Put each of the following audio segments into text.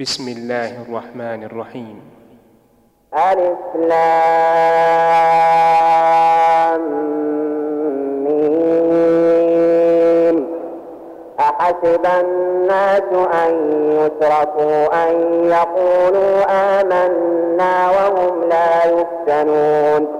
بسم الله الرحمن الرحيم. ألف لام أحسب الناس أن يتركوا أن يقولوا آمنا وهم لا يفتنون.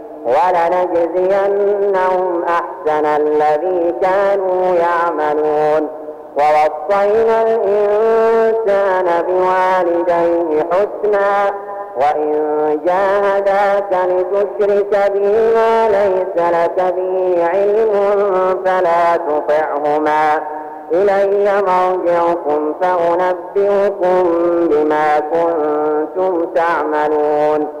ولنجزينهم أحسن الذي كانوا يعملون. ووصينا الإنسان بوالديه حسنا وإن جاهداك لتشرك بي ما ليس لك به علم فلا تطعهما. إلي مرجعكم فأنبئكم بما كنتم تعملون.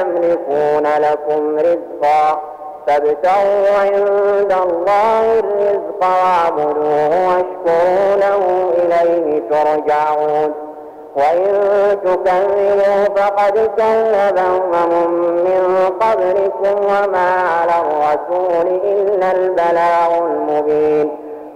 يملكون لكم رزقا. فابتغوا عند الله الرزق واعبدوه واشكروا له إليه ترجعون. وإن تكذبوا فقد كذب أمم من قبلكم وما على الرسول إلا البلاغ المبين.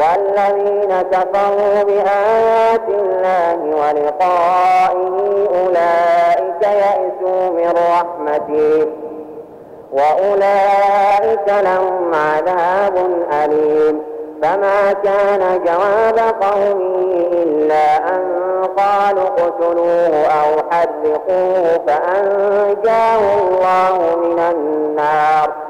والذين كفروا بآيات الله ولقائه أولئك يئسوا من رحمته وأولئك لهم عذاب أليم. فما كان جواب قومه إلا أن قالوا اقتلوه أو حرقوه فأنجاه الله من النار.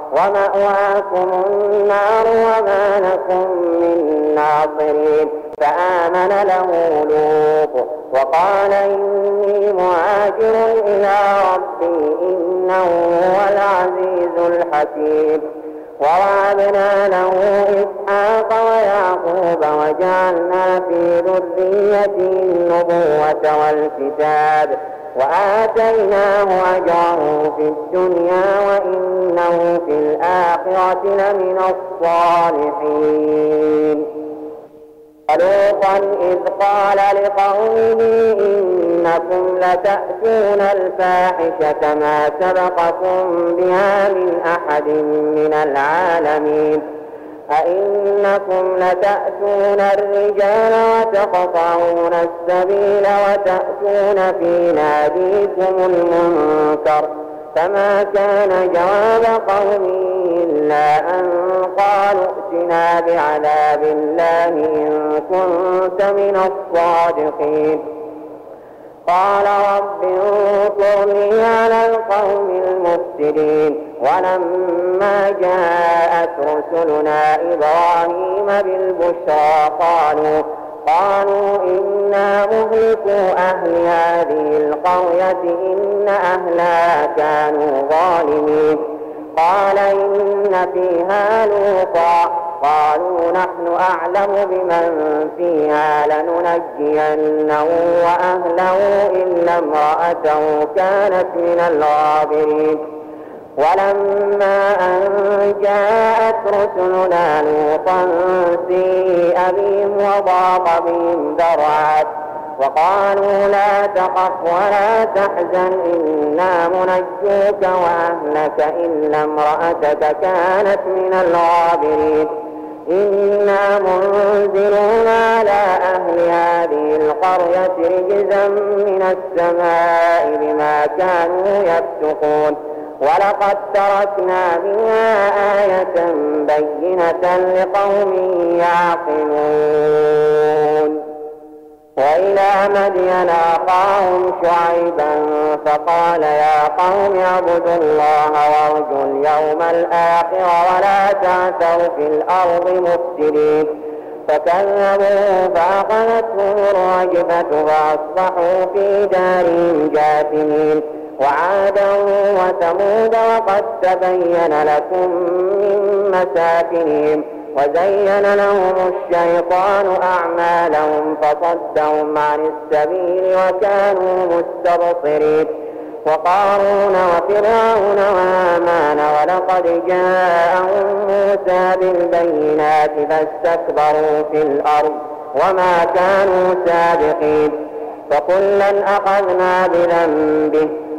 ومأواكم النار وما لكم من ناصرين. فآمن له لوط وقال إني مهاجر إلى ربي إنه هو العزيز الحكيم. ووهبنا له إسحاق ويعقوب وجعلنا في ذريته النبوة والكتاب. وآتيناه أجره في الدنيا وإنه في الآخرة لمن الصالحين. ولوطا إذ قال لقومه إنكم لتأتون الفاحشة ما سبقكم بها من أحد من العالمين. أئنكم لتأتون الرجال وتقطعون السبيل وتأتون في ناديكم المنكر. فما كان جواب قومه إلا أن قالوا ائتنا بعذاب الله إن كنت من الصادقين. قال رب انصرني على القوم المفسدين. ولما جاءت رسلنا إبراهيم بالبشرى قالوا قالوا إنا مهلكوا أهل هذه القرية إن أهلها كانوا ظالمين. قال إن فيها لوطا. قالوا نحن أعلم بمن فيها لننجينه وأهله إلا امرأته كانت من الغابرين. ولما أن جاءت رسلنا لوطا سيء بهم وضاق بهم ذرعا وقالوا لا تخف ولا تحزن إنا منجوك وأهلك إلا امرأتك كانت من الغابرين. إنا منزلون على أهل هذه القرية رجزا من السماء بما كانوا يفسقون. ولقد تركنا منها آية بينة لقوم يعقلون. وإلى مدين أخاهم شعيبا فقال يا قوم اعبدوا الله وارجوا اليوم الآخر ولا تعثوا في الأرض مفسدين. فكذبوه فأخذتهم الرجفة فأصبحوا في دارهم جاثمين. وعادا وثمود وقد تبين لكم من مساكنهم وزين لهم الشيطان أعمالهم فصدهم عن السبيل وكانوا مستبصرين وقارون وفرعون وهامان ولقد جاءهم موسى بالبينات فاستكبروا في الأرض وما كانوا سابقين فكلا أخذنا بذنبه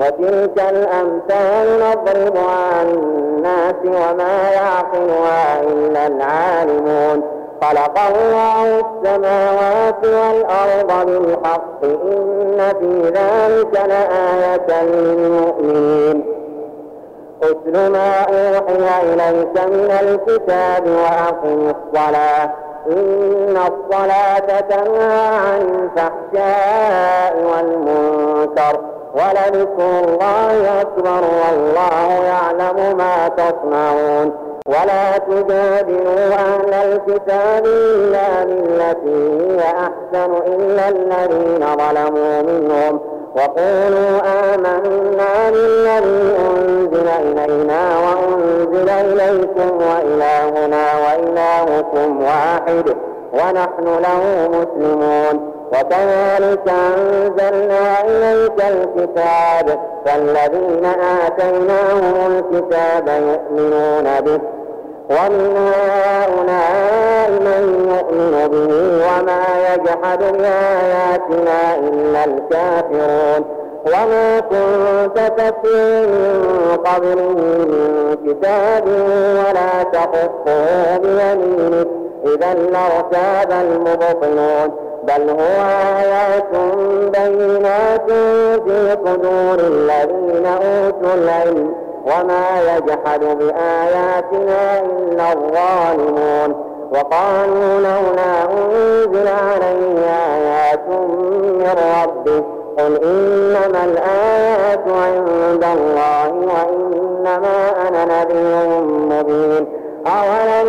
وتلك الأمثال نضربها الناس وما يعقلها إلا العالمون. خلق الله السماوات والأرض بالحق إن في ذلك لآية للمؤمنين. اتل ما أوحي إليك من الكتاب وأقم الصلاة. إن الصلاة تنهى عن الفحشاء والمنكر. ولذكر الله أكبر والله يعلم ما تصنعون. ولا تجادلوا أهل الكتاب إلا بالتي هي أحسن إلا الذين ظلموا منهم. وقولوا آمنا بالذي أنزل إلينا وأنزل إليكم وإلهنا وإلهكم واحد. ونحن له مسلمون. وكذلك أنزلنا إليك الكتاب فالذين آتيناهم الكتاب يؤمنون به. ومن هؤلاء من يؤمن به وما يجحد بآياتنا إلا الكافرون. وما كنت تتلو من قبله من كتاب ولا تخطه بيمينك. إذا لارتاب المبطلون بل هو آيات بينات في صدور الذين أوتوا العلم وما يجحد بآياتنا إلا الظالمون. وقالوا لولا أنزل عليه آيات من ربه قل إنما الآيات عند الله وإنما أنا نذير مبين. أولم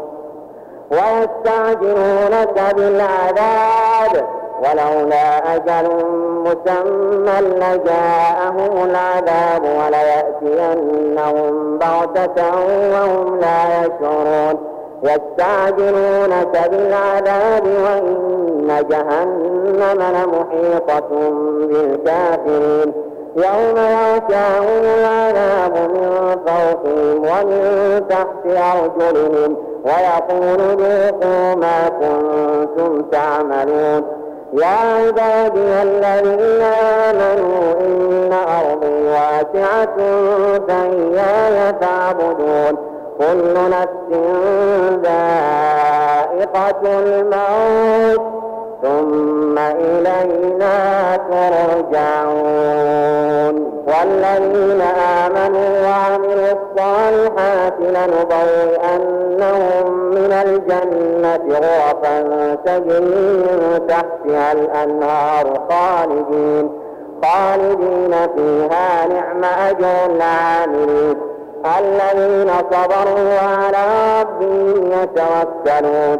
ويستعجلونك بالعذاب ولولا أجل مسمى لجاءهم العذاب وليأتينهم بغتة وهم لا يشعرون. يستعجلونك بالعذاب وإن جهنم لمحيطة بالكافرين. يوم يغشاهم العذاب من فوقهم ومن تحت أرجلهم. ويقول ذوقوا ما كنتم تعملون. يا عبادي الذين آمنوا إن أرضي واسعة فإياي فاعبدون. كل نفس ذائقة الموت. ثم إلينا ترجعون. والذين آمنوا وعملوا الصالحات لنبوئنهم من الجنة غرفا تجري من تحتها الأنهار خالدين. خالدين فيها نعم أجر العاملين. الذين صبروا وعلى ربهم يتوكلون.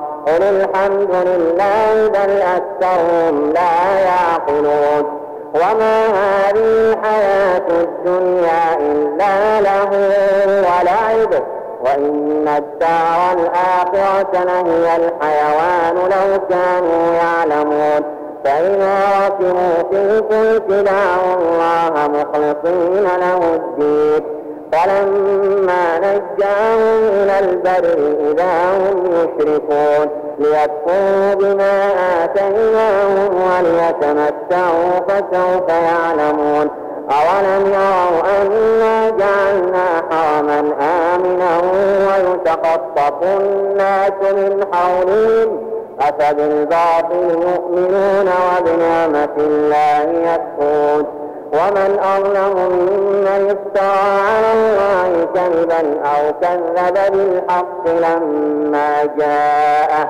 قل الحمد لله بل أكثرهم لا يعقلون وما هذه الحياة الدنيا إلا له ولعب وإن الدار الآخرة لهي الحيوان لو كانوا يعلمون فإذا ركبوا في الفلك دعوا الله مخلصين له الدين فلما نجاهم إلى البر إذا هم يشركون ليكفروا بما آتيناهم وليتمتعوا فسوف يعلمون. أولم يروا أنا جعلنا حرما آمنا ويتخطف الناس من حولهم؟ أفبالباطل يؤمنون وبنعمة الله يكفرون. ومن أظلم ممن افترى على الله كذبا أو كذب بالحق لما جاءه.